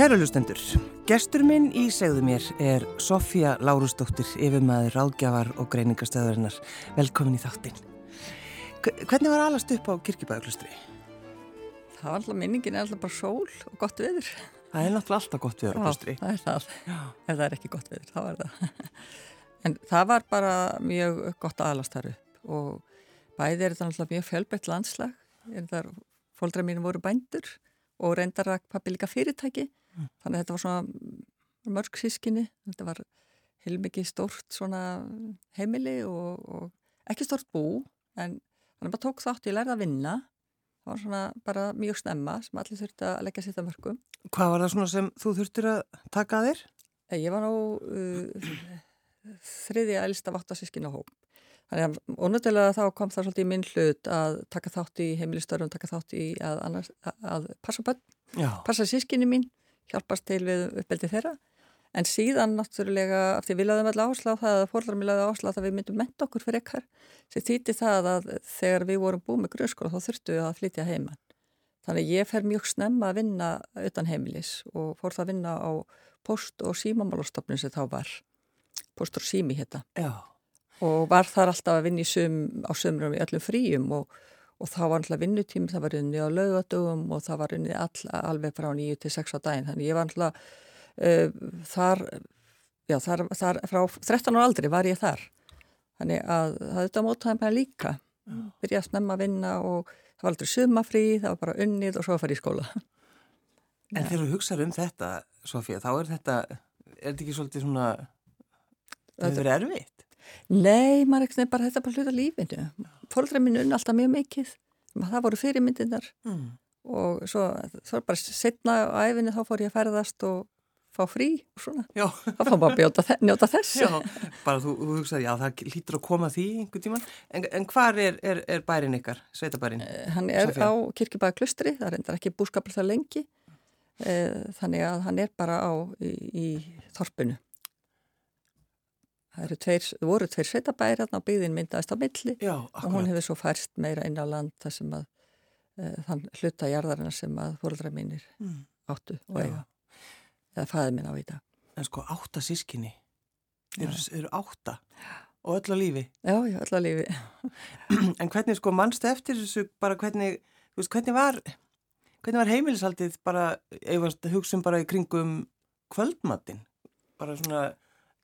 Kæru lustendur, gestur minn í segðu mér er Sofía Lárusdóttir, yfirmaður, ráðgjafar og greiningastöðurinnar. Velkomin í þáttinn. Hvernig var alast upp á kirkibæðuklustri? Það var alltaf minningin, alltaf bara sól og gott viður. Það er náttúrulega alltaf gott viður á klustri. Já, það er það. Ef það er ekki gott viður, þá er það. En það var bara mjög gott alast þar upp og bæði er þetta alltaf mjög fjölbreytt landslag. Fóldra mínu voru bændur og reyndar að pappi líka fyrirtæki mm. þannig að þetta var svona mörg sískinni, þetta var heilmikið stórt svona heimili og, og ekki stórt bú en að maður tók þátt ég lærði að vinna það var svona bara mjög snemma sem allir þurfti að leggja sitt að mörgum Hvað var það svona sem þú þurftir að taka að þér? Ég var nú uh, þriði að elsta vattasískina hóp Þannig að ónöðulega þá kom það svolítið í minn hlut að taka þátt í heimilistörfum, taka þátt í að, annars, að passa bönn, passa sískinni mín, hjálpast til við uppeldi þeirra. En síðan náttúrulega, af því við laðum alltaf áslá það að fórlar mér laði áslá það við myndum menta okkur fyrir ekkar, sem þýtti það að þegar við vorum búið með grunnskóla þá þurftu við að flytja heimann. Þannig ég fer mjög snemma að vinna utan heimilis og fór það að vinna á post- og símamálastofnum sem þá var, post og sími hérna. Já og var þar alltaf að vinna sum, á sömrum í öllum fríum og, og þá var alltaf vinnutími, það var unni á laugadögum og það var unni all, alveg frá 9 til 6 á daginn, þannig ég var alltaf uh, þar, já þar, þar frá 13 ára aldri var ég þar, þannig að það auðvitað mótaði mig líka, byrjaði að snemma að vinna og það var aldrei sumafrí, það var bara unnið og svo að fara í skóla. En þegar þú hugsaður um þetta, Sofía, þá er þetta, er þetta ekki svolítið svona, það hefur verið erfitt? Nei, maður ekki bara þetta bara hluta lífinu. Fólkdra mín unn alltaf mjög mikið. Það voru fyrirmyndinar mm. og svo, svo bara setna á æfinu þá fór ég að ferðast og fá frí og svona. Já. Þá fá maður að njóta þess. Já, bara þú, þú hugsaði, já það lítur að koma því einhver tíma. En, en hvar er, er, er bærin ykkar, sveitabærin? Eh, hann er Sofía? á kirkibæða klustri, það reyndar ekki búskapur það lengi. Eh, þannig að hann er bara á í, í þorpinu. Það tveir, voru tveir sveitabæri hérna á byggðin myndaðist á milli Já, og hún hefur svo færst meira inn á land þar sem að uh, þann hluta jarðarina sem að fólkdra mínir mm. áttu og eiga eða fæði minn á í dag. En sko átta sískinni eru, eru átta og öll á lífi. Já, já, öll á lífi. en hvernig sko mannstu eftir þessu bara hvernig, þú veist, hvernig var hvernig var heimilisaldið bara, eða hugsun um bara í kringum kvöldmattin? Bara svona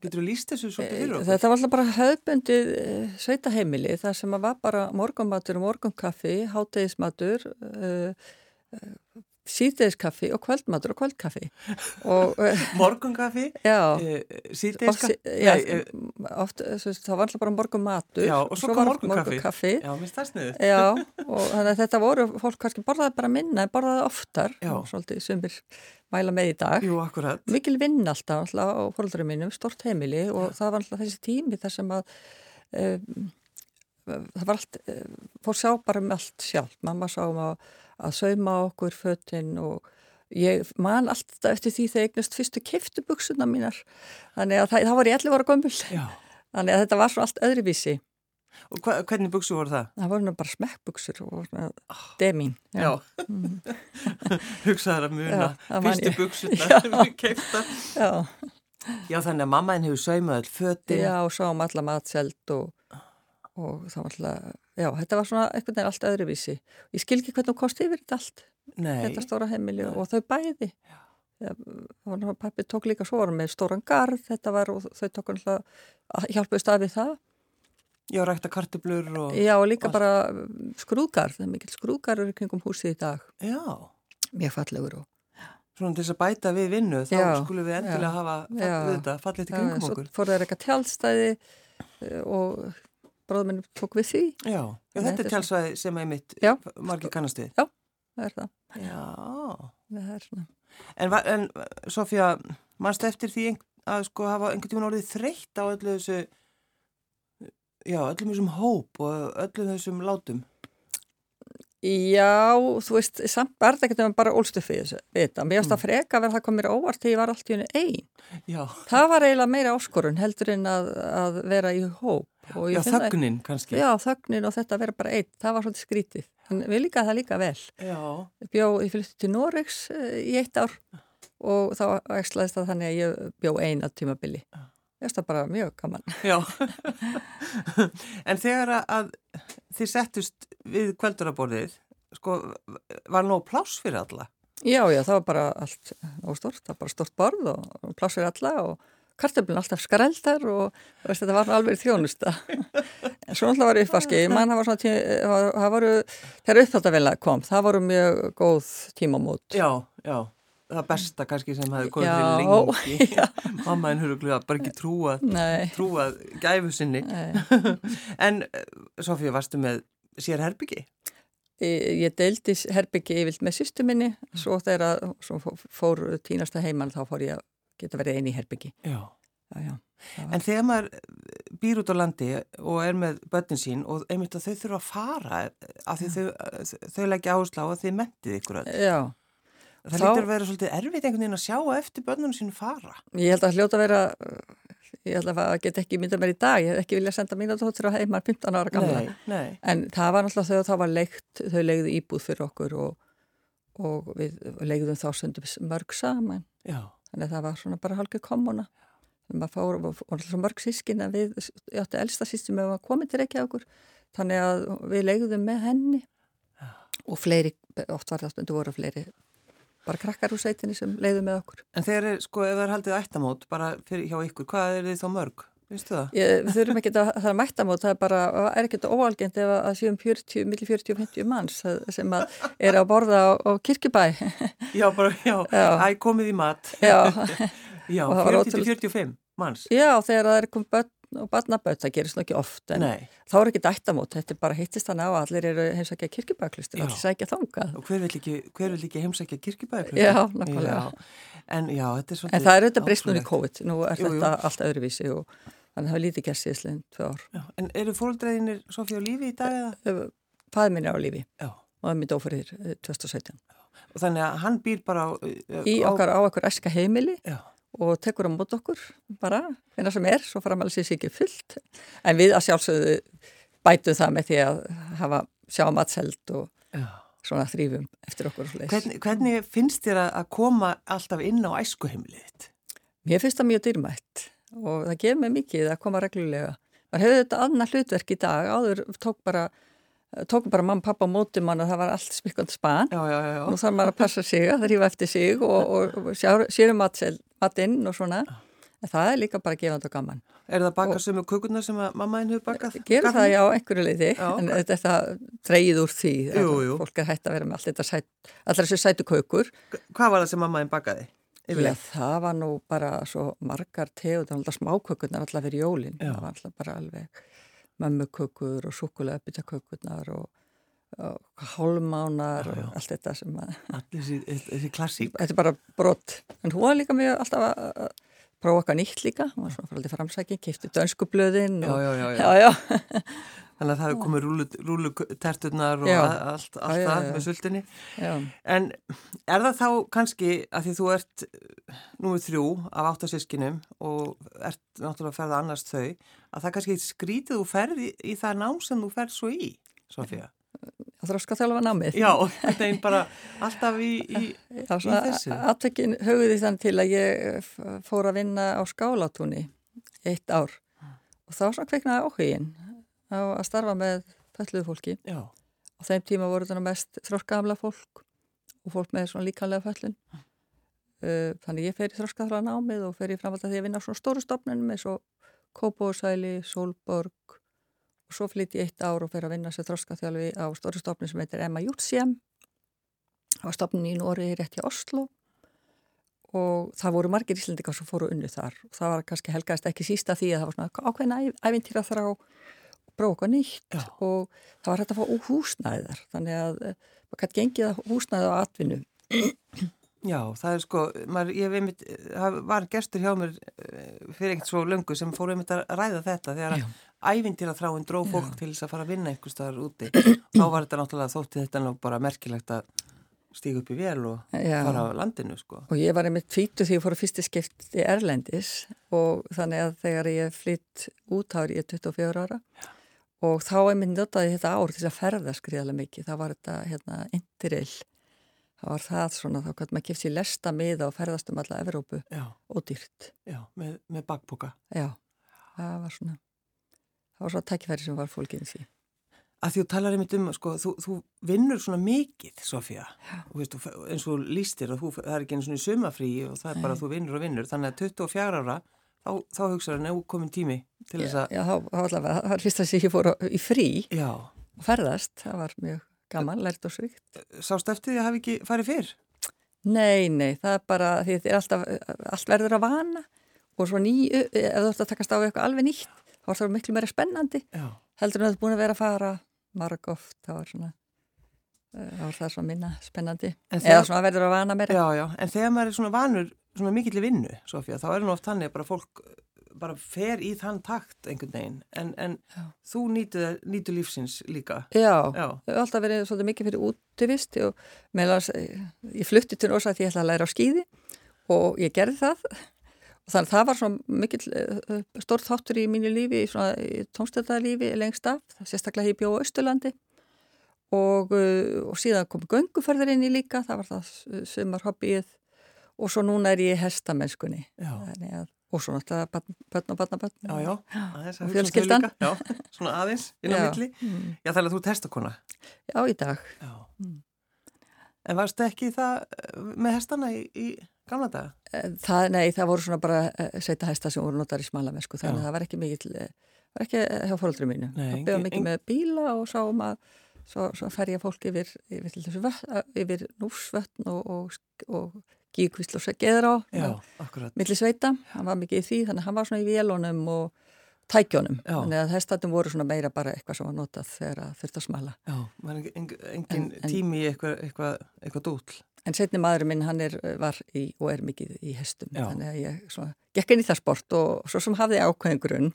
Getur þú líst þessu svolítið fyrir okkur? Þetta var alltaf bara höfbundið eh, sveitaheimili þar sem að var bara morgunmatur og morgunkaffi, hátegismatur, uh, uh, síðdeiskaffi og kvöldmatur og kvöldkaffi. Eh, morgunkaffi? Já. Síðdeiskaffi? Já, oft, það var alltaf bara morgunmatur. Já, og svo, kom morgunkaffi. morgunkaffi. Já, mér stafsniðu. Já, og þannig að þetta voru, fólk kannski borðaði bara minna, borðaði oftar. Svolítið sumir mæla með í dag. Jú, akkurat. Mikil vinn alltaf, á fólkdurum mínum, stort heimili og það var alltaf þessi tími þar sem að um, það var allt, fór sjá bara með allt sjálf. Mamma sá um að, að sauma okkur fötinn og ég man alltaf eftir því þegar eignast fyrstu keftubuksuna mínar. Þannig að það, það var ég 11 ára gömul. Já. Þannig að þetta var svo allt öðruvísi. Og hva, hvernig buksu voru það? Það voru bara smekkbuksur og oh. demín. Já, já. Mm. hugsaður að muna fyrstu buksunar við keifta. Já. Já, þannig að mammaðin hefur saumað all föttin. Já, og sáum alla matselt og, og það var alltaf, já, þetta var svona eitthvað nefn allt öðruvísi. Ég skil ekki hvernig þú kosti yfir þetta allt. Nei. Þetta stóra heimili og þau bæði. Já. Pappi tók líka svo varum með stóran garð, þetta var og þau tók alltaf hjálpuðist af við það Já, rækta kartublur og... Já, og líka bara skrúðgar, það er mikil skrúðgarur kringum húsið í dag. Já. Mjög fallegur og... Svona til þess að bæta við vinnu, þá já, skulum við endilega já, hafa við þetta, fallið til kringum okkur. Já, svo fór það eitthvað tjálstæði eh, og bróðminn tók við því. Já, já þetta er tjálstæði sem er mitt margir kannastið. Já, það er það. Já. Það er svona. En, en Sofía, mannst eftir því að sko hafa einhvern tíman orðið þreytt á öllu þessu já, öllum þessum hóp og öllum þessum látum Já, þú veist, samt var þetta ekkert bara ólstöfið þetta. Mér finnst það mm. freka verið að það kom mér óvart þegar ég var allt í hennu einn. Já. Það var eiginlega meira áskorun heldur en að, að vera í hóp. Já, þögnin kannski. Já, þögnin og þetta vera bara einn. Það var svolítið skrítið. En við líka það líka vel. Já. Bjó, ég fylgti til Noregs eh, í eitt ár og þá ekslaðist það þannig að ég bjó eina tímabili. Ég veist það bara mjög gaman. Já, en þegar að þið settust við kvölduraborðið, sko, var nóg pláss fyrir alla? Já, já, það var bara allt óstort, það var bara stort borð og pláss fyrir alla og kartöflun alltaf skrældar og veist, þetta var alveg þjónusta. en svo alltaf var uppvaski, mann það var svona, tí, það voru, þegar upphaldavelna kom, það voru mjög góð tímamót. Já, já það besta kannski sem hefði komið fyrir lengi. Mamma en huruglega bara ekki trúað trúað gæfu sinni. En eh, Sofía, varstu með sér herbyggi? Ég deildi herbyggi yfirlt með sýstu minni. Svo þegar svo fór tínasta heimann þá fór ég að geta verið eini herbyggi. Já. Já, já, En þegar maður býr út á landi og er með börnin sín og einmitt að þau þurfa að fara af því þau, þau leggja áherslu á að þið mentið ykkur öll. Já Það þá, lítur að vera svolítið erfitt einhvern veginn að sjá eftir börnunum sín fara. Ég held að hljóta að vera, ég held að það get ekki mynda mér í dag, ég hef ekki viljað senda mín á tóttur á heimar 15 ára gamla. Nei, nei. En það var náttúrulega þegar það var leikt, þau leiði íbúð fyrir okkur og, og við leiðum þá sundum mörg saman. Já. Þannig að það var svona bara halkið komuna. Þannig að það fór, mörg sískin að við, ég átti elsta sískin með að koma til okkur. Þannig að við leiðum með henni og fleiri, oft var það stundu voru fleiri bara krakkar úr sveitinni sem leiðu með okkur. En þegar er, sko, ef það er haldið ættamót bara fyrir hjá ykkur, hvað er þið þá mörg? Vistu það? Ég, við þurfum ekki að, það er mættamót, það er bara, er ekki óalgjönd ef að séum 40, millir 40 og 50 manns sem að er að borða á, á kirkibæ. Já, bara, já, já. æg komið í mat. Já. já, 40-45 manns. Já, þegar það er komið börn og barnaböð, það gerist nokkið oft en Nei. þá er ekki dættamót, þetta er bara hittist þannig á að allir eru heimsækja kirkibæklustur allir sækja þangað. Og hver vil ekki, ekki heimsækja kirkibæklustur? Já, nákvæmlega. En, já, en það er auðvitað brist núni COVID nú er jú, þetta jú. allt öðruvísi og þannig að það er lítið gert síðsleginn tvö ár. Já, En eru fólkdreginir Sofí á lífi í dag? Fæð minn er á lífi. Já. og það er mitt ófyrir 2017 og Þannig að hann býr bara á, í okkar á okkur eska heimili. Já og tekur á mót okkur bara, hvernig sem er, svo framhaldið sér ekki fullt en við að sjálfsögðu bætu það með því að hafa sjá matselt og Já. svona þrýfum eftir okkur hvernig, hvernig finnst þér að koma alltaf inn á æskuheimlið? Mér finnst það mjög dýrmætt og það gefur mig mikið að koma reglulega. Það hefur þetta annað hlutverk í dag. Áður tók bara tókum bara mamma, pappa og móti mann og það var allt smilkand span. Og þá er maður að passa sig að þrýfa eftir sig og, og, og sérum matinn og svona. En það er líka bara gefand og gaman. Er það bakað sem er kukurna sem mammaðin hefur bakað? Gerur það já, einhverju leiti en þetta dreyið úr því jú, jú. fólk er hægt að vera með allt þetta sæt, allar þessu sætu kukur Hvað var það sem mammaðin bakaði? Já, það var nú bara svo margar það var alltaf smákökurnar allar fyrir jólinn, það var alltaf bara alveg mömmukökur og sukulega byttakökurnar og, og hálmánar og allt þetta sem að þessi, klassík. Þetta er bara brott, en hún var líka mjög alltaf að prófa okkar nýtt líka. Hún var svona fyrir alltaf framsækinn, kipti dönskublöðin og, já, já, já, já. þannig að það hefur komið rúluterturnar og allt, allt það með sultinni en er það þá kannski að því þú ert númið þrjú af áttasískinum og ert náttúrulega að ferða annars þau að það kannski skrítið þú ferði í, það nám sem þú ferð svo í Sofía þróska þjálfa námið Já, þetta er bara alltaf í, í, í þessu. Atvekkin höfði þann til að ég fór að vinna á skálatúni eitt ár. Og þá svona kveiknaði áhugin á að starfa með fælluðu fólki. Já. á þeim tíma voru þetta mest þróskamla fólk og fólk með svona líkanlega fællun uh, þannig ég fer í þróskaðra námið og fer í framvalda því að vinna á svona stóru stopnum eins og Kópósæli, Solborg og svo flytti ég eitt ár og fer að vinna sem þróskaþjálfi á stóru stopnum sem heitir Emma Jútsjem það var stopnin í Nóri rétt í Oslo og það voru margir íslendikar sem fóru unni þar. Og það var kannski helgast ekki sísta því að það var svona ákveðna ævintýra þrá bróka nýtt. Já. og það var hægt að fá húsnæðar þannig að eh, maður kannski gengið að húsnæða á atvinnu Já, það er sko, maður, ég einmitt, var gestur hjá mér eh, fyrir ekkert svo löngu sem fóru einmitt að ræða þetta þegar að ævindira þráinn dró fólk Já. til þess að fara að vinna einhver staðar úti þá var þetta náttúrulega þótti þetta nú bara merkilegt að stíga upp í vél og Já. fara á landinu sko. Og ég var einmitt tvítu því ég fór að fyrsti skipt í Erlendis og þannig að þegar ég flytt út árið ég er 24 ára Já og þá minn notaði þetta ár til að ferða skriðalega mikið, það var þetta hérna Interrail það var það svona, þá gæti maður kipst í lesta miða og ferðast um alla Evrópu. Já, og dýrt. já, með, með bakboka. Já, það var svona, það var svona tækifæri sem var fólkinn því. Að því þú talar einmitt um, sko, þú, þú vinnur svona mikið, Sofía, eins og lístir og þú, það er ekki eins og í sumafrí og það er bara að þú vinnur og vinnur, þannig að 24 ára, þá, þá hugsaður hann, ef komin tími til þess að... Já, þá var allavega, það var fyrst að ég fór í frí Já, og ferðast, það var mjög gaman, lært og svíkt. sást eftir því að hafi ekki farið fyrr? Nei, nei, það er bara, því þetta er alltaf, allt verður að vana og svo ný, ef þú ætti að takast á eitthvað alveg nýtt, þá var það miklu meira spennandi. Já. Heldur en að þú búin að vera að fara marg oft, það var svona, eh, það var það svona minna spennandi. En Eða þegar- svona verður að vana meira. Já, já, en þegar maður er svona vanur, svona mikill í vinnu, Sofía, þá er nú oft þannig að bara fólk bara fer í þann takt einhvern veginn, en, en þú nýtur, nýtur lífsins líka. Já, Já. ég hef alltaf verið svolítið mikið fyrir útivist og meðlans, ég flutti til Nósa því ég ætla að læra á skýði og ég gerði það. Og þannig að það var svona mikill uh, stór þáttur í mínu lífi, í svona tónstæðalífi lengst af, sérstaklega ég bjóð á Östurlandi og, uh, og síðan kom gönguferðir inn í líka, það var það sumar hobbyið og svo núna er ég í hestamennskunni. Þannig að, og svo náttúrulega börn, börn og barnabörn já, já, aðeins að Og um fjölskyldan. Já, svona aðeins, inn á milli. Mm. Já, þannig að þú er testakona. Já, í dag Já. Mm. En varstu ekki það uh, með hestana í, í gamla daga? Eh, Það, nei, það voru svona bara sveita hæsta sem voru notar í smalamennsku þannig að það var ekki mikið var ekki eh, hjá fóröldru mínu það beða mikið engin- með bíla og sáum að svo, svo ferja fólk yfir yfir, vötn, yfir núfsvötn og, og, og gíkvísl og segeður á Já, akkurat. milli sveita, hann var mikið í því þannig að hann var svona í vélunum og tækjónum Já. þannig að hestatum voru svona meira bara eitthvað sem var notað þegar það þurfti að smala Já, maður er engin, En- en- tími í eitthvað, eitthvað, eitthvað dúll. En setni maðurinn minn, hann er, var í, og er mikið í hestum, Já. þannig að ég svona, gekk inn í það sport og svo sem hafði ákveðin grunn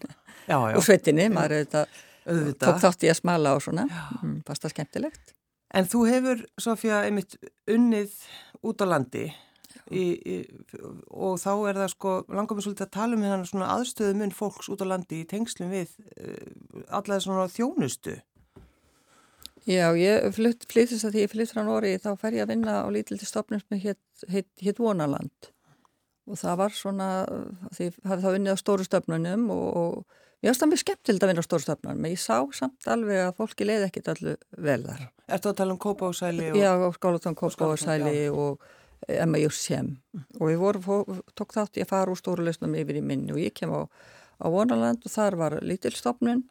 Já, já, og svetinni, maður auðvitað tók auðvitað. þátt í að smala og svona, mm, fast það skemmtilegt. En þú hefur, Sofía, einmitt unnið út á landi í, í, og þá er það sko, langar mér svolítið að tala um hérna svona aðstöðu mun fólks út á landi í tengslum við uh, alla svona þjónustu. Já, ég flytt, flyttist að því ég flytt frá Nóri, þá fer ég að vinna á lítildi stopnum sem hétt heit, heit Vonaland og það var svona, því ég hafði þá unnið á stóru stopnunum og, og mér finnst það mjög skemmtilegt að vinna á stóru stopnunum, en ég sá samt alveg að fólki leiði ekkit allu vel þar. Ertu að tala um Kópásæli og... Já, og Skólatón Kópa og Og Emma Jússjem og við vorum, tók þátt að fara úr stóru lausnum yfir í minni. Og ég kem á, á Vonaland og þar var lítil stopnun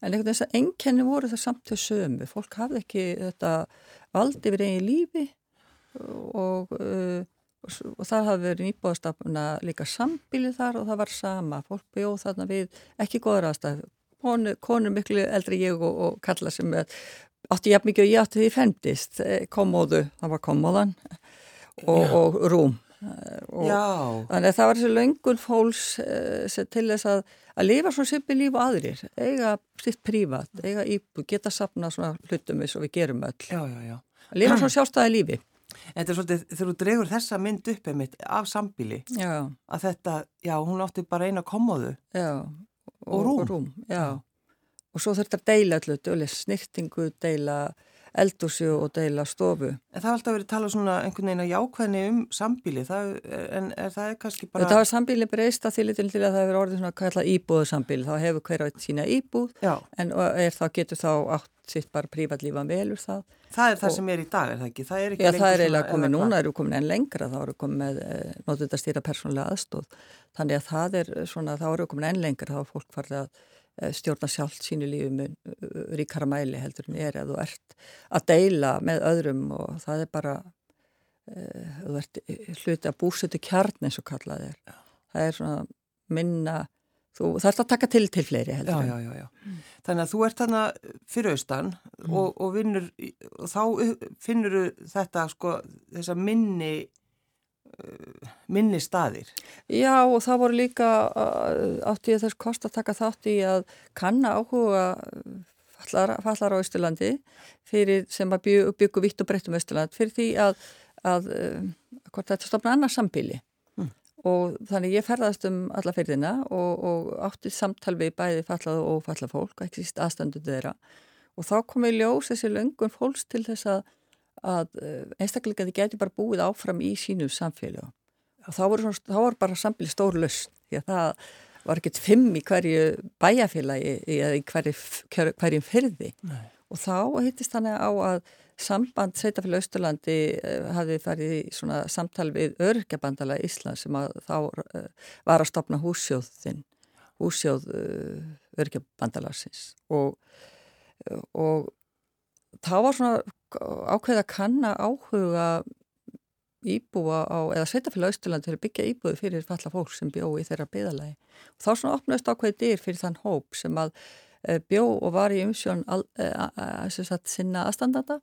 en einhvern veginn þess að enkenni voru það samt til sömu, fólk hafði ekki þetta vald yfir eigin lífi. Og, uh, og, og það hafði verið nýbóðastafna líka sambílið þar og það var sama, fólk bjóð þarna við ekki góður aðstæð, konur, konur miklu eldri ég og, og kalla sem átti jafn mikið og ég átti því femdist komóðu, það var komóðan og, og rúm Eh, og þannig að það var þessi löngun fólks uh, til þess að, að lifa svo sippi líf og aðrir, eiga sitt prívat, eiga íbúð, geta sapna svona hlutum eins og við gerum öll, já, já, já. að lifa svona sjálfstæði lífi Þetta er svolítið, þegar þú dregur þessa mynd upp einmitt af sambíli, að þetta, já, hún átti bara eina komoðu. já Og rúm. já. og svo þurfti að deila öllu, deila snirtingu, deila eldúsi og deila stofu. En það er alltaf verið að tala svona einhvern veginn að jákvæðni um sambíli, það, en er það kannski bara... Þetta var sambíli breyst að því litil til að það hefur orðið svona kallað íbúðu sambíli, þá hefur hver á eitt sína íbúð Já, en er þá getur þá átt sitt bara prívatlífan velur það. Það er það Og- sem er í dag, er það ekki? Það er ekki Já, það er eiginlega komið núna, eru komin enn lengra, þá eru komin með e, notið að stýra persónulega aðstóð. Þannig að það er svona, þá eru komin enn lengra, þá er fólk farið að stjórna sjálft sínu lífi með e, ríkara mæli heldur en er eða þú ert að deila með öðrum og það er bara, e, þú ert hluti að búsetu kjarn eins og kallað er. Það er svona minna, þú þarfst að taka til til fleiri Já, heldur já, já, já. Þannig að þú ert þarna fyrir austan Mm. og, og vinnur, og þá finnur þetta, sko, þessa minni, uh, minni staðir. Já og það voru líka átti ég þess kost að taka þátt í að kanna áhuga fallar, fallar á fyrir sem að byggu, byggu vitt og breytt um Östurland fyrir því að, að uh, hvort þetta stofna annars sambíli Mm. og þannig ég ferðast um alla fyrðina og, og átti samtal við bæði fallað og ófallað fólk, ekki síst aðstandu þeirra og þá kom í ljós þessi löngun fólks til þess að að einstaklega þið getur bara búið áfram í sínu samfélög og þá þá voru bara sambili stór löst því að það var ekkert fimm í hverju bæjafélagi eða í hverju, hverjum fyrði Nei. og þá hittist þannig á að samband Sveitafélag Östurlandi uh, hafi farið í svona samtal við örkjabandala Ísland sem að þá uh, var að stopna húsjóðinn húsjóð örkjabandalarsins og, og þá var svona ákveð að kanna áhuga íbúa á, eða sveitafélag Östurland til að byggja íbúi fyrir falla fólk sem bjó í þeirra byðalagi. Og þá svona opnaðist ákveðið dyr fyrir þann hóp sem að e, bjó og var í umsjón al, e, a, a, sagt, sinna aðstandanda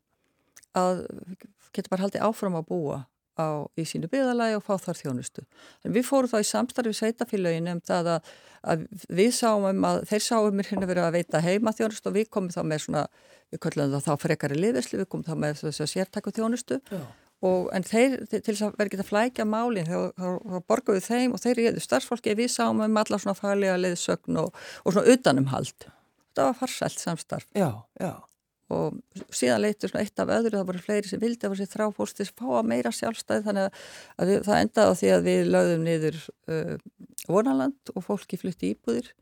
að getur bara haldið áfram að búa á, í sínu byðalagi og fá þar þjónustu. En við fórum þá í samstarfi sveitafélagin um það að, að við sáum um að þeir sáum mér hérna verið að veita heima þjónustu og við komum þá með svona við köllum það þá frekari liðislu, við komum þá með þess að sértakku þjónustu og, en þeir til þess að ekki að flækja málinn þá borgum við þeim og þeir eru starfsfólki. Við sáum um alla svona faglega liðsögn og, og svona utanumhald. Þetta var farsælt samstarf. Já, já. Og síðan leytur svona eitt af öðru það voru fleiri sem vildi að vera sér þráfólstis fá að meira sjálfstæði þannig að við, það endaði á því að við lögðum niður uh, vonaland og fólki flytti íbúðir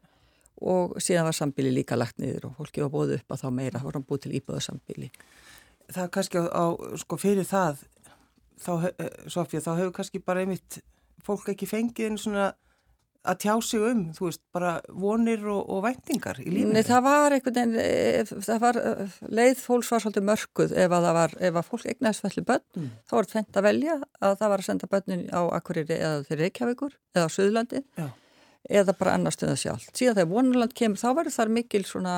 og síðan var sambíli líka lagt niður og fólki var bóðu upp að þá meira, var hann búið til íbúðasambíli. Það er kannski á, á sko fyrir það, þá, eh, Sofja, þá hefur kannski bara einmitt fólk ekki fengið einu svona að tjá sig um, þú veist, bara vonir og, og væntingar í lífinu. Nei, það var einhvern veginn, eh, það var, eh, leið fólks var svolítið mörguð ef að það var, ef að fólk egnaðist felli börn, mm. þá var þetta fengt að velja að það var að senda börnin á Akureyri eða þeir Reykjavíkur eða á Suðlandi. Já eða bara annar stöða sjálf. Síðan þegar vonuland kemur þá verður þar mikil svona,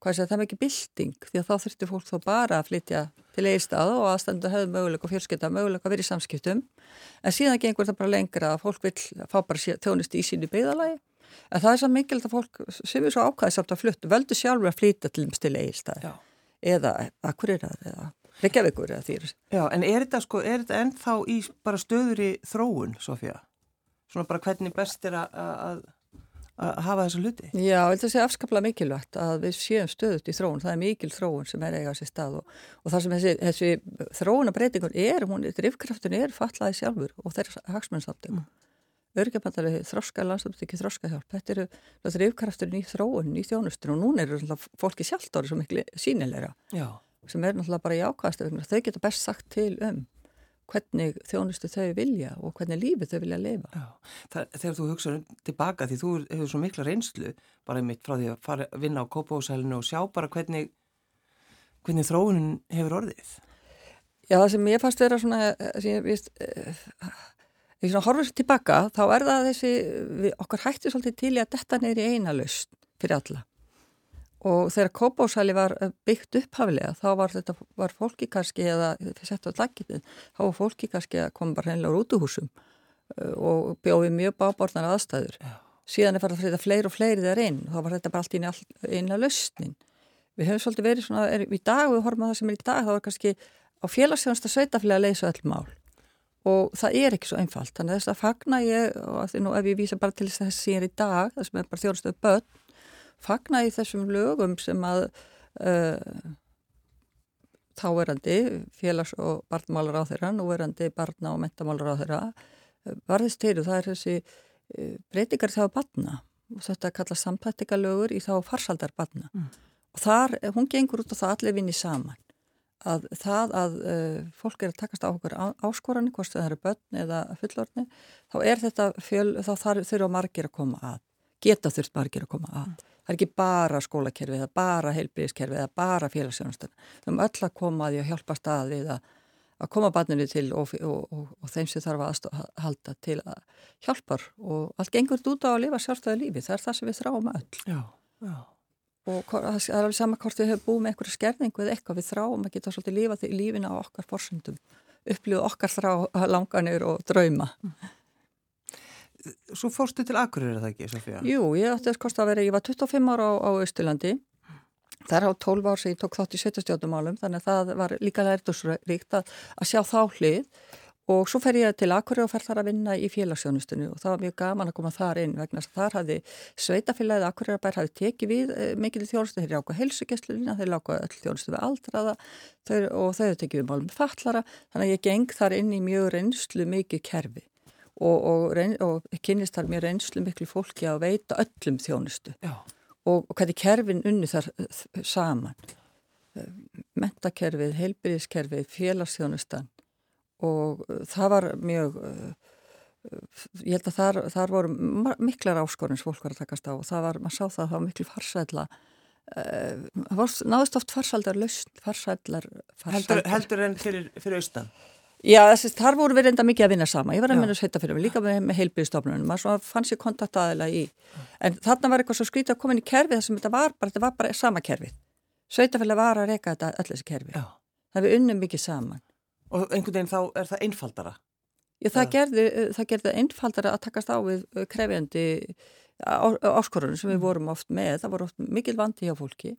hvað sé það, það er mikil bilding því að þá þurftir fólk þó bara að flytja til eigistað og aðstændu höfðu möguleik og fjölskytta möguleik að vera í samskiptum en síðan gengur það bara lengra að fólk vil fá bara tjónist í sínu beigðalagi en það er svo mikil að fólk sem er svo ákvæðið samt að fluttu völdu sjálfur að flytja til til eigistað eða akkurirar eða Reykjavíkur eða þýr. Já, en er þetta sko, er þetta ennþá í bara stöður í þróun, Sofía? svona bara hvernig best er að að hafa þessu hluti? Já, ég held að segja afskaplega mikilvægt að við séum stöðut í þróun, það er mikil þróun sem er eiga á sér stað og, og það sem þessi, þessi þróunabreitingun er, hún, drifkraftun er fallaði sjálfur og þeirra hagsmennsamtum. Mm. Örgjabandari þroska landstöfnstykki þroska hjálp, þetta eru drifkrafturinn í þróun, í þjónustur og núna eru fólki sjálft árið svo miklu sínilegra Já. sem er náttúrulega bara í ákvæðastöfnum, þau geta best sagt til um hvernig þjónustu þau vilja og hvernig lífið þau vilja lifa. Já, það, þegar þú hugsaður tilbaka því þú hefur svo mikla reynslu bara mitt frá því að fara vinna á kópáhúsælinu og sjá bara hvernig, hvernig þróunin hefur orðið. Já, það sem ég fannst vera svona, sem ég vist, ég svona horfður tilbaka, þá er það þessi, við, okkar hætti svolítið til í að detta neyri eina laust fyrir alla og þegar kópásæli var eh, byggt upphafilega þá var þetta var fólki kannski eða sett á laggitinn þá var fólki kannski að koma bara hennilega út úr húsum eh, og bjóði mjög báborðnar aðstæður. Já. síðan er farið að flytja fleiri og fleiri þar inn og þá var þetta bara allt í einlega lausnin. Við höfum svolítið verið svona er, í dag, við horfum að það sem er í dag þá var kannski á félagsjónasta sveitaflega að leysa öll mál. Og það er ekki svo einfalt þannig að þess að fagna ég og nú, ef ég vísa bara til þess að þessi er í dag það sem er bara þjóðstöðu börn fagna í þessum lögum sem að uh, þáverandi félags- og barnmálar á þeirra, núverandi barna- og mentamálar á þeirra uh, varðist til og það er þessi uh, breytingar þá barna. Og þetta kallast samtættikalögur í þá farsaldar barna. Mm. og þar, hún gengur út og það allir vinni saman. Að það að uh, fólk er að takast á okkur áskoranir, hvort það eru börn eða fullorni, þá er þetta fjöl, þá þurfa margir að koma að geta þurft margir að koma að. Mm það er ekki bara skólakerfið eða bara heilbríðiskerfið eða bara félagsjónastan við höfum öll að koma að því að hjálpa stað við að, að koma barninu til og, og, og, og þeim sem þarf að halda til að hjálpar og allt gengur út á að lifa sjálfstæðu lífi. Það er það sem við þráum öll. Já, já. og það er alveg sama hvort við höfum búið með einhverja skerningu eða eitthvað. Við þráum að geta svolítið lífina á okkar forsöndum upplýðu okkar þrá langanir og drauma. Mm. Svo fórstu til Akureyri, er það ekki, Sofía? Jú, ég ætti að skosta að vera, ég var 25 ára á, það er á 12 ár sem ég tók þátt í 70 stjórnumálum, þannig að það var líka lærtusríkt að, að sjá þá hlið. Og svo fer ég til Akureyri og fer þar að vinna í félagsjónustunni og það var mjög gaman að koma þar inn vegna þess að þar hafði sveitafélagið Akureyrabær hafði tekið við e, mikil þjónustu, þeir láka helsugessluna, þeir láka öll þjónustu við aldraða þeir, og þau tekið við málum fallara þannig að ég geng þar inn í mjög reynslu mikið kerfi og, og, reyn, og kynist þar mjög reynslu miklu fólki að veita öllum þjónustu. Og, og hvernig kerfin unni þar saman. Mentakerfið, heilbyrðiskerfið, félagsþjónustan. Og uh, það var mjög, uh, ég held að þar, þar voru miklar áskorins fólk var að takast á. Og það var, maður sá það að það var miklu farsætla, það náðist oft farsældar lausn, farsældar. Heldur, heldur en fyrir, fyrir austan? Já, þessi, þar voru við reynda mikið að vinna sama, ég var að minna sveita fyrir mig, líka með, með heilbyrðistofnunum, maður fann sér kontakt aðeila í, en þarna var eitthvað svo skrítið að koma inn í kerfið þar sem þetta var bara, þetta var bara sama kerfið, sveitafélag var að reyka þetta öll þessi kerfið, það við unnum mikið saman. Og einhvern veginn þá er það einfaldara? Já, það gerði, það gerði einfaldara að takast á við uh, krefjandi áskorunum sem við mm. vorum oft með. Það voru oft mikil vandi hjá fólki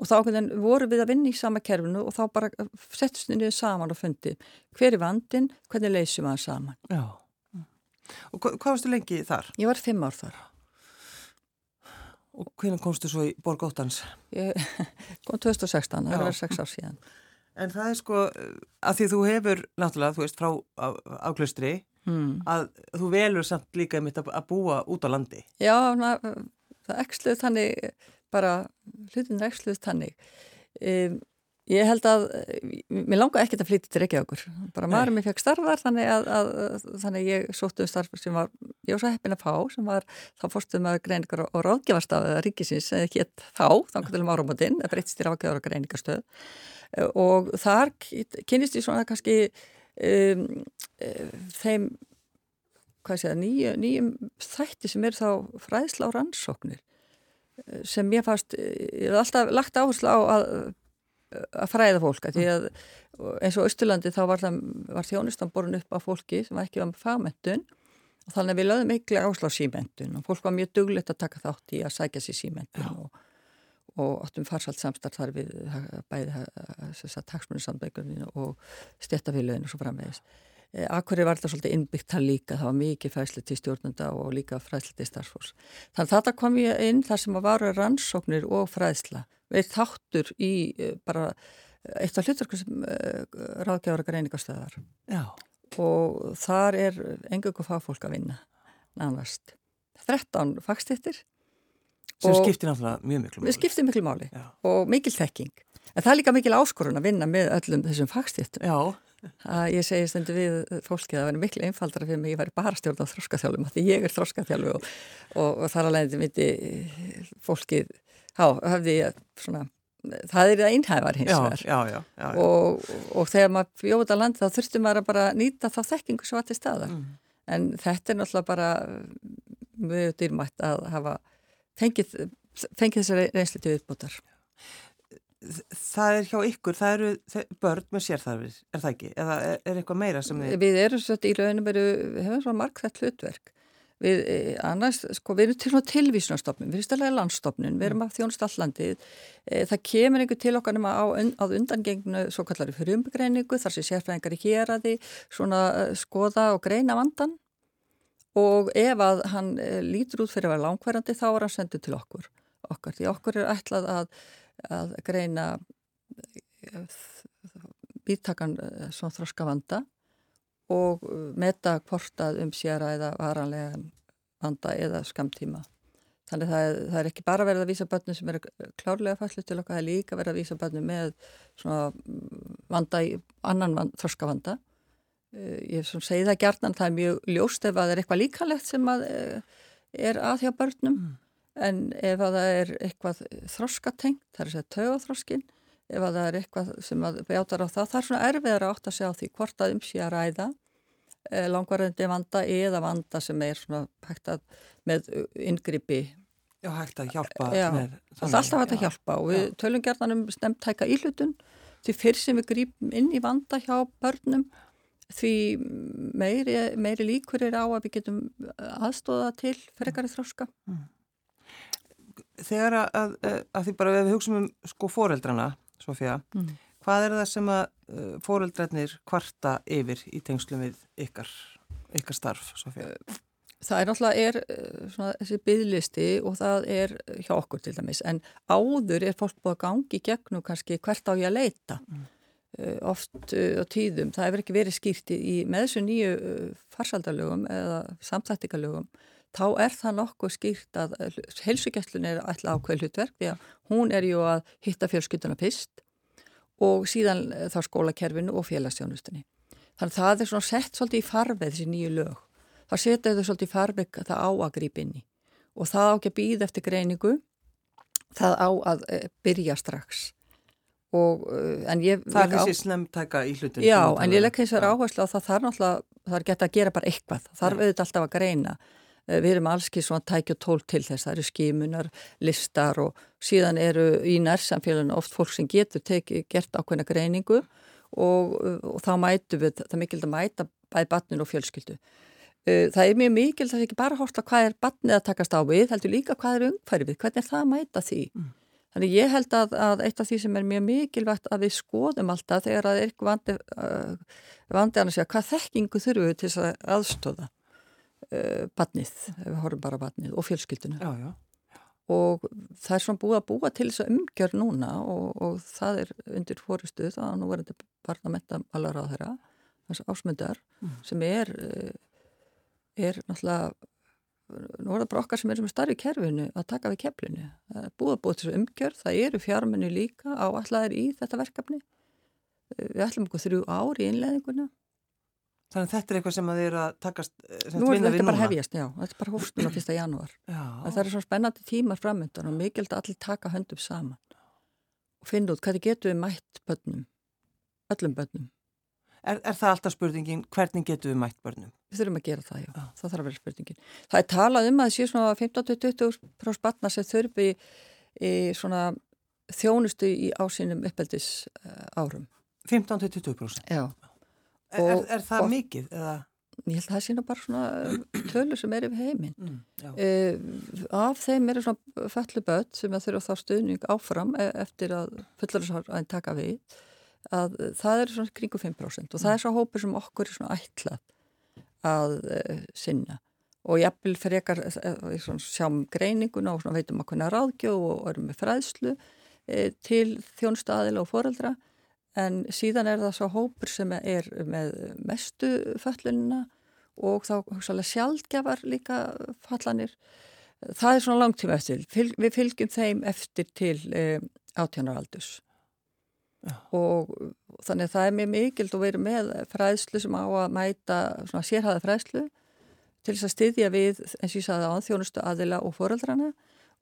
og þá voru við að vinna í sama kerfinu og þá bara uh, settist við niður saman og fundi hver er vandin, hvernig leysum við það saman. Já. Og hvað, hvað varstu lengi þar? Ég var fimm ár þar. Og hvernig komstu svo í Borg Óttans? Ég kom 2016, það var sex ár síðan. En það er sko að því þú hefur náttúrulega, þú veist, frá áklustri mm. að þú velur samt líka mitt að, búa út á landi. Já, na, það eksluð þannig, bara hlutin eksluð þannig. Um, ég held að, mér langar ekkert að flytja til Reykjavíkur. Bara maður mér fekk starfar þannig að, að þannig ég sóttu um starf sem var, ég var svo heppin að fá, sem var þá fórstum að greiningar og ráðgjafastafiða ríkisins, eða ekki þá, þá kannski um áramotinn, það breytist í ráðgjafar og greiningarstöð og þar kynist ég svona kannski um, þeim hvað sé það, nýjum, nýjum þætti sem er þá fræðsla á rannsóknir sem ég fast, ég hef alltaf lagt áherslu á að, að fræða fólk að því að eins og Östurlandi þá var, var þjónustan borun upp á fólki sem ekki var með fagmentun og þannig að við lögum miklu áherslu á símentun og fólk var mjög duglegt að taka þátt í að sækja sér símentun og og áttum farsalt samstarf þar við bæði taksmunarsamdækuninu og stjættafélaginu og svo framvegis. Eh, Akkurri var þetta svolítið innbyggt það líka, það var mikið fræsli til stjórnunda og líka fræsli til starfsfólks. Þannig að þetta kom ég inn þar sem að varu rannsóknir og fræsla. Við þáttur í eh, bara eitt af hluturku sem ráðgjára greiningastöðar. Já. Og þar er engungu fagfólk að vinna, nánast. 13 fagstittir sem skiptir náttúrulega mjög miklu máli. Skiptir miklu máli Já. og mikil þekking. En það er líka mikil áskorun að vinna með öllum þessum fagstíftum. Já. Að ég segi stundu við fólki að það verður miklu einfaldara fyrir mig að ég væri bara stjórn á þróskaþjálfum því ég er þróskaþjálfu og, og, og þar alveg myndi fólkið, já, hafði ég svona, það er það einhæfar hins vegar. Og, og þegar maður út á land þá þurftum maður að bara nýta þá þekkingu sem var til staðar. Mm. En þetta er náttúrulega bara mjög dýrmætt að hafa fengið, fengið þessari reynsli til viðbútar. Það er hjá ykkur, það eru börn með sérþarfir, er það ekki? Eða er, er eitthvað meira sem þið... Við erum svolítið í rauninu, við hefum svona markþætt hlutverk. Við, eh, annars, sko, við erum til og tilvísunarstofnun, við erum stæðlega landstofnun, við erum mm. að þjónast allandið. Eh, það kemur einhver til okkar nema á, á undangengnu svo kallari frumbegreiningu, þar sem sérfræðingar í hér að því svona eh, skoða og greina vandan og ef að hann lítur út fyrir að vera langverðandi þá er hann sendið til okkur okkar, því okkur er ætlað að, að greina býttakan eh, eh, svona þroska vanda og meta hvort að um sér eða varanlega vanda eða skamtíma þannig það er, það er ekki bara verið að vísa börnum sem eru klárlega fallið til okkar, það er líka verið að vísa börnum með svona vanda í annan vand, þroska vanda Eh, ég segi það gert það er mjög ljóst ef að það er eitthvað líkalegt sem að eh, er að hjá börnum. Mm. En ef að það er eitthvað þroskatengt, það er að segja tögaþroskin, ef að það er eitthvað sem að bjátar á það, það er svona erfiðar átt að segja á því hvort að um sé að ræða eh, langvarðandi vanda eða vanda sem er svona hægt að með yngripi Já, hægt að hjálpa Já, með, það er alltaf hægt að hjálpa og við tölum gerðan um stemtæka íhlutun því fyrr sem við grípum inn í vanda hjá börnum því meiri, meiri líkur er á að við getum aðstóða til frekari þróska. Mm. Þegar að, að, því bara við hugsaum um sko foreldrana, Sofía, mm. Hvað er það sem að uh, fóreldrarnir kvarta yfir í tengslum við ykkar, ykkar starf, Sofía? Það er náttúrulega er, svona, þessi bygglisti og það er hjá okkur til dæmis en áður er fólk búið að gangi gegnum kannski hvert á ég að leita mm. uh, oft uh, á tíðum það hefur ekki verið skýrt í með þessu nýju uh, farsaldalögum eða samþættikalögum þá er það nokkuð skýrt að helsugjastlun er alltaf ákveð hlutverk því að hún er ju að hitta fjölskylduna fyrst og síðan þá skólakerfinu og félagsstjónustunni þannig að það er svona sett svolítið í farveð þessi nýju lög. Þá setja þau svolítið farvegg það á að grípa inn í. Og það á ekki að býða eftir greiningu það á að e, byrja strax. Og ég Það er þessi slemtæka í hlutin Já, en ég legg þess að áherslu á það þarf náttúrulega, það er gett að gera bara eitthvað. Það þarf auðvitað alltaf að greina við erum allski svona tækja tól til þess það eru skimunar, listar og síðan eru í nærsamfélaginu oft fólk sem getur teki, gert ákveðna greiningu og, og þá mætu við, það er mikild að mæta bæði batninu og fjölskyldu Uh, það er mjög mikil þess að ekki bara hósta hvað er barnið að takast á við, heldur líka hvað er umhverfið, hvernig er það að mæta því. Mm. Þannig ég held að, að eitt af því sem er mjög mikilvægt að við skoðum alltaf þegar að er eitthvað vandi, uh, vandi að segja hvað þekkingu þurfum við til þess að aðstóða uh, barnið, ef við horfum bara barnið og fjölskylduna. Já, já. Og það er svona búið að búa til þess að umgjör núna og, og það er undir fórustuð, það er nú verið barna metta alveg á þeirra, þess ásmundar mm. sem er er náttúrulega nú er það bara okkar sem er sem er starri kerfinu að taka við keflinu. Það er búið að búið þessu umgjörð, það eru fjármennu líka á allaðir í þetta verkefni. Við ætlum okkur þrjú ár í innleðinguna. Þannig að þetta er eitthvað sem að þið eru að takast Nú er þetta bara hefjast, já. Þetta er bara hóstun á fyrsta janúar. Það er svona spennandi tímar framöndan og mikilvægt að allir taka höndum saman og finna út hvað þið getur við mætt börnum, öllum börnum Er, er það alltaf spurningin, hvernig getur við mætt börnum? Við þurfum að gera það, já. Ah. Það þarf að vera spurningin. Það er talað um að það sé svona 15-20 spanna sem þurfi í svona þjónustu í ásynum uppeldis árum. 15-20%? Já. Er, er, er það og, mikið? Eða? Ég held að það sé nú bara svona tölur sem er yfir heiminn. Mm, uh, af þeim eru svona felluböld sem þurfa þá stuðning áfram e, eftir að fullarisarinn taka við að það er svona kringu 5% og það er svo hópur sem okkur er svona ætlað að uh, sinna og jafnvel frekar uh, sjáum greininguna og veitum að kunna ráðgjóð og erum með fræðslu uh, til þjónstaðila og foreldra en síðan er það svo hópur sem er með mestu föllunina og þá hugsalega sjálfgjafar líka fallanir. Það er svona langtíma eftir við fylgjum þeim eftir til átjónaraldus og þannig að það er mjög mikild að vera með fræðslu sem á að mæta sérhæða fræðslu til þess að styðja við, eins og ég sagði á þjónustu aðila og foreldrana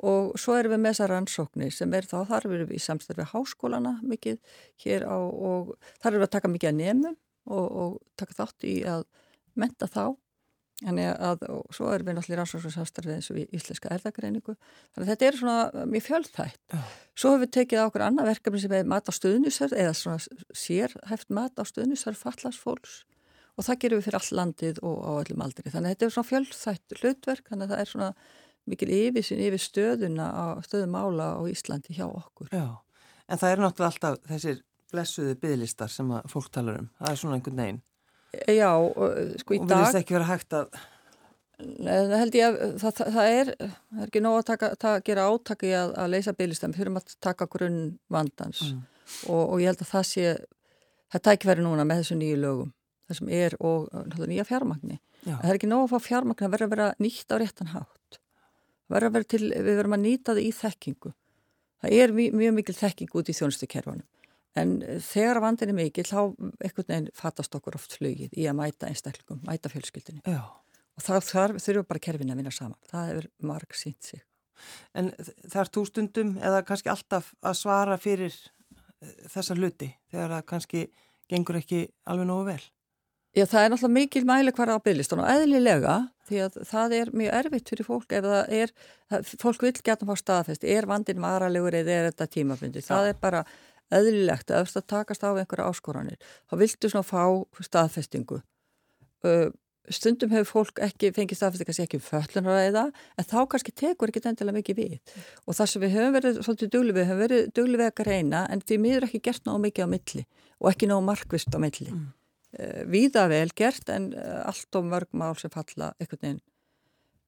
og svo erum við með þessa rannsóknir sem er þá þar erum við í samstæðu háskólana mikið hér á og þar erum við að taka mikið að nefnum og, og taka þátt í að menta þá að, og svo erum við náttúrulega rannsóknarsafstarfið eins og í Íslenska erðagreiningu. Þannig að þetta er svona mjög fjöldþætt. Oh. Svo hefur við tekið ákveð annað verkefni sem er mat á stöðnisar eða svona sérhæft mat á stöðnisar fallasfólks og það gerum við fyrir all landið og á öllum aldri. Þannig að þetta er svona fjöldþætt hlutverk, þannig að það er svona mikil yfirsinn yfir stöðuna á stöðumála á Íslandi hjá okkur. Já, en það er náttúrulega alltaf þessir blessuði bygglistar sem fólk talar um. Það er svona einhvern veginn. Já, sko í dag... Og vilist ekki vera hægt að... Það held ég að það, það, það, er, það er ekki nóg að taka, taka, gera átaki að, að leysa byggistam, fyrir að taka grunn vandans mm. og, og ég held að það sé, það tækveri núna með þessu nýju lögum, það sem er og nýja fjármagni. Það er ekki nóg að fá fjármagni að vera að vera nýtt á réttan hátt. Vera til, við verum að nýta það í þekkingu. Það er mjög, mjög mikil þekking út í þjónustu kerfanum. En þegar vandin er mikið, þá einhvern veginn fatast okkur oft flugið í að mæta einstaklingum, mæta fjölskyldinni. Já. Og það þurfum bara kerfin að vinna saman. Það hefur marg sínt sig. En það er tústundum eða kannski alltaf að svara fyrir eh, þessa hluti þegar það kannski gengur ekki alveg nógu vel? Já, það er náttúrulega mikil mæli hvar á bygglistunum og eðlilega því að það er mjög erfitt fyrir fólk ef það er, fólk vil geta fá staðfest, er vandin varalegur eða er þetta tímabundi. Það er bara eðlilegt að eftir að takast á einhverja áskoranir þá viltu svona fá staðfestingu uh, stundum hefur fólk ekki fengið staðfæst kannski ekki um föllunarræða en þá kannski tekur ekki endilega mikið við og það sem við höfum verið svolítið dugli við, höfum verið dugli við að reyna en því miður ekki gert náðu mikið á milli og ekki náðu markvist á milli. Mm. Uh, víða vel gert en uh, allt og mörg mál sem falla einhvern veginn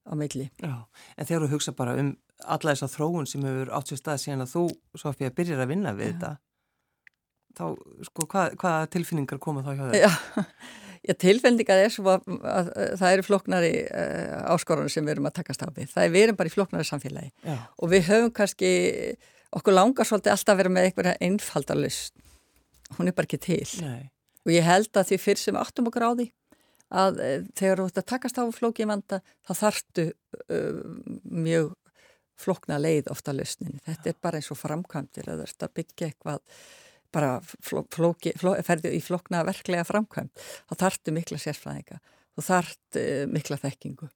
á milli. Já, en þegar þú hugsa bara um alla þessa þróun sem hefur átt sér stað síðan að þú, Sofía, byrjar að vinna við Já. þetta þá, sko, hvað, hvaða tilfinningar koma þá hjá þau? Já, Já, tilfendingað er svo að, að, að það eru floknari uh, eh, áskorunum sem við erum að takast á við. Það er við erum bara í floknari samfélagi Já. og við höfum kannski, okkur langar svolítið alltaf að vera með einhverja einfaldalust. Hún er bara ekki til. Nei. Og ég held að því fyrr sem áttum á því að uh, þegar þú ert að takast á flókið vanda þá þartu uh, mjög flokna leið ofta lusnin. Þetta er bara eins og framkvæmdir að að byggja eitthvað bara flóki, fló, ferði í flokna verklega framkvæmt, þá þartu mikla sérfræðinga, þú þart uh, mikla þekkingu,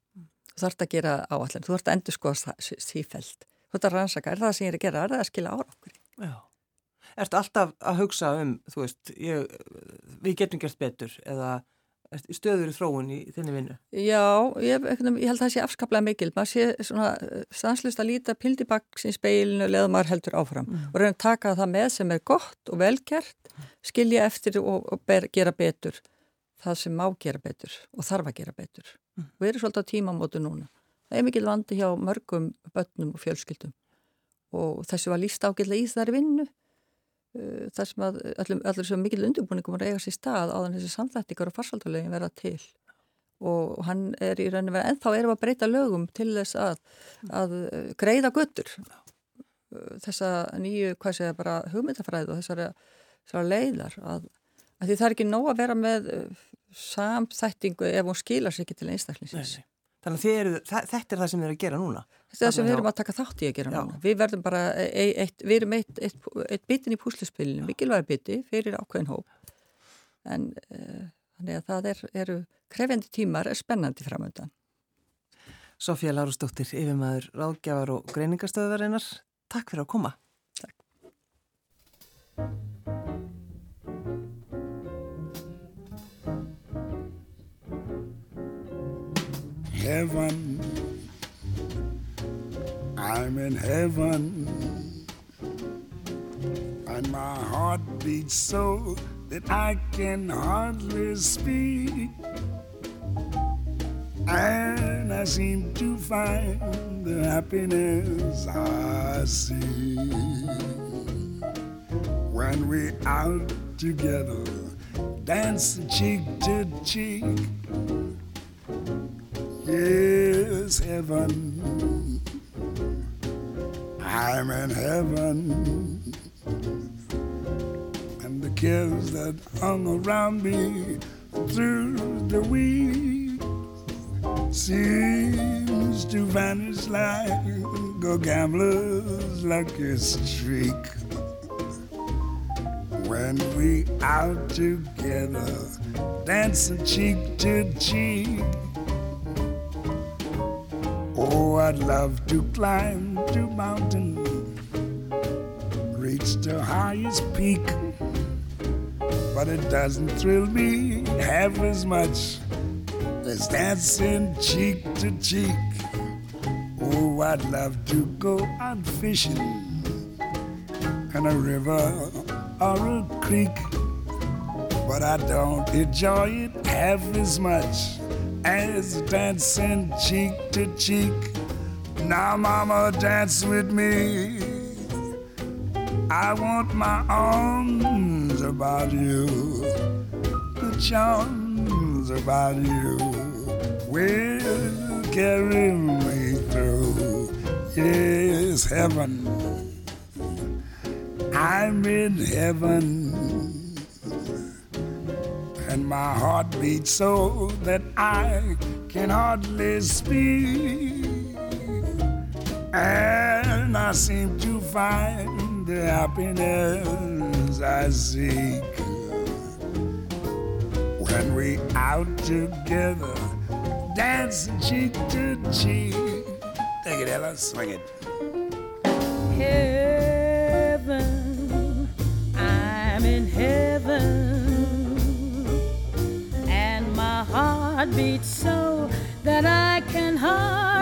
þú þart að gera áallan, þú þart að endur skoða sífælt, að rannsaka, er það sem ég er að gera, er það að skila ára okkur? Já, ertu alltaf að hugsa um, þú veist, ég, við getum gert betur eða stöður í þróun í þinni vinnu? Já, ég, ég held að það sé afskaplega mikil. Maður sé svona eh, stanslist að líta pildibaks í speilinu leða maður heldur áfram mm. og reyna að taka það með sem er gott og velkjert, skilja eftir og, og ber, gera betur það sem má gera betur og þarf að gera betur. Mm. Við erum svolítið á tímamótu núna. Það er mikil vandi hjá mörgum börnum og fjölskyldum og þessu var líst ágætlega í þar vinnu þar sem að allir, allir svo mikil undirbúningum að eiga sér stað á þannig þessi samþættingar og farsaldulegin verða til. Og hann er í rauninu verið ennþá erum að breyta lögum til þess að, að uh, greiða göttur uh, þessa nýju, hvað segja, bara hugmyndafræð og þessara, þessara leiðar að, að því það er ekki nóg að vera með samþættingu ef hún skilar sér ekki til einstaklingsins Þannig að eru, þetta er það sem við erum að gera núna. Þetta er það sem við erum að taka þátt í að gera Já. núna. Við verðum bara, eitt, eitt, við erum eitt, eitt bitin í púslispilinu, mikilvæg biti fyrir ákveðin hóp. En uh, þannig að það er, eru krefjandi tímar, er spennandi framöndan. Sofía Lárusdóttir, yfirmaður ráðgjafar og greiningarstöðvarinnar. Takk fyrir að koma. Takk. Heaven. I'm in heaven. And my heart beats so that I can hardly speak. And I seem to find the happiness I see when we're out together, dancing cheek to cheek is heaven. I'm in heaven. And the kids that hung around me through the week seems to vanish like a gambler's lucky streak. When we out together, dancing cheek to cheek I'd love to climb to mountain, reach the highest peak. But it doesn't thrill me half as much as dancing cheek to cheek. Oh, I'd love to go out fishing in a river or a creek. But I don't enjoy it half as much as dancing cheek to cheek. Now, mama, dance with me. I want my arms about you, the charms about you will carry me through. Yes, heaven. I'm in heaven and my heart beats so that I can hardly speak. And I seem to find the happiness I seek when we out together, dancing cheek to cheek. Take it, Ella, swing it. Heaven, I'm in heaven heart heart beats so that I can hardly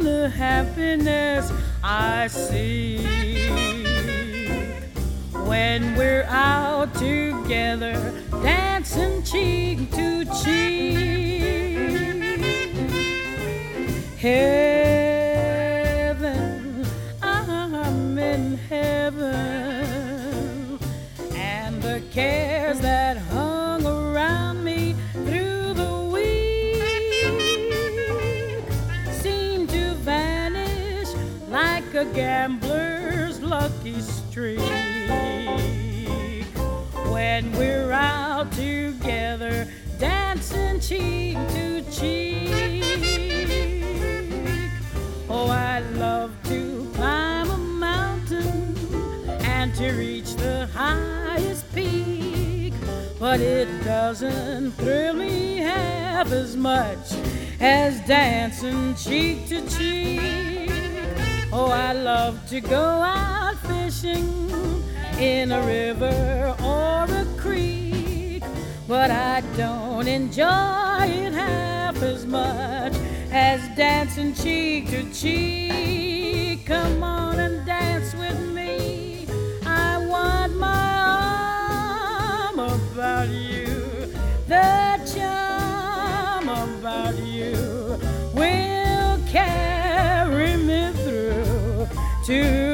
the happiness I seek when we're out together, dancing cheek to cheek. Heaven, gambler's lucky streak when we're out together dancing cheek to cheek. Oh, I love to climb a mountain and to reach the highest peak, but it doesn't thrill me half as much as dancing cheek to cheek. Oh, I love to go out fishing in a river or a creek, but I don't enjoy it half as much as dancing cheek to cheek. Come on and dance with me. I want my arm about you. The to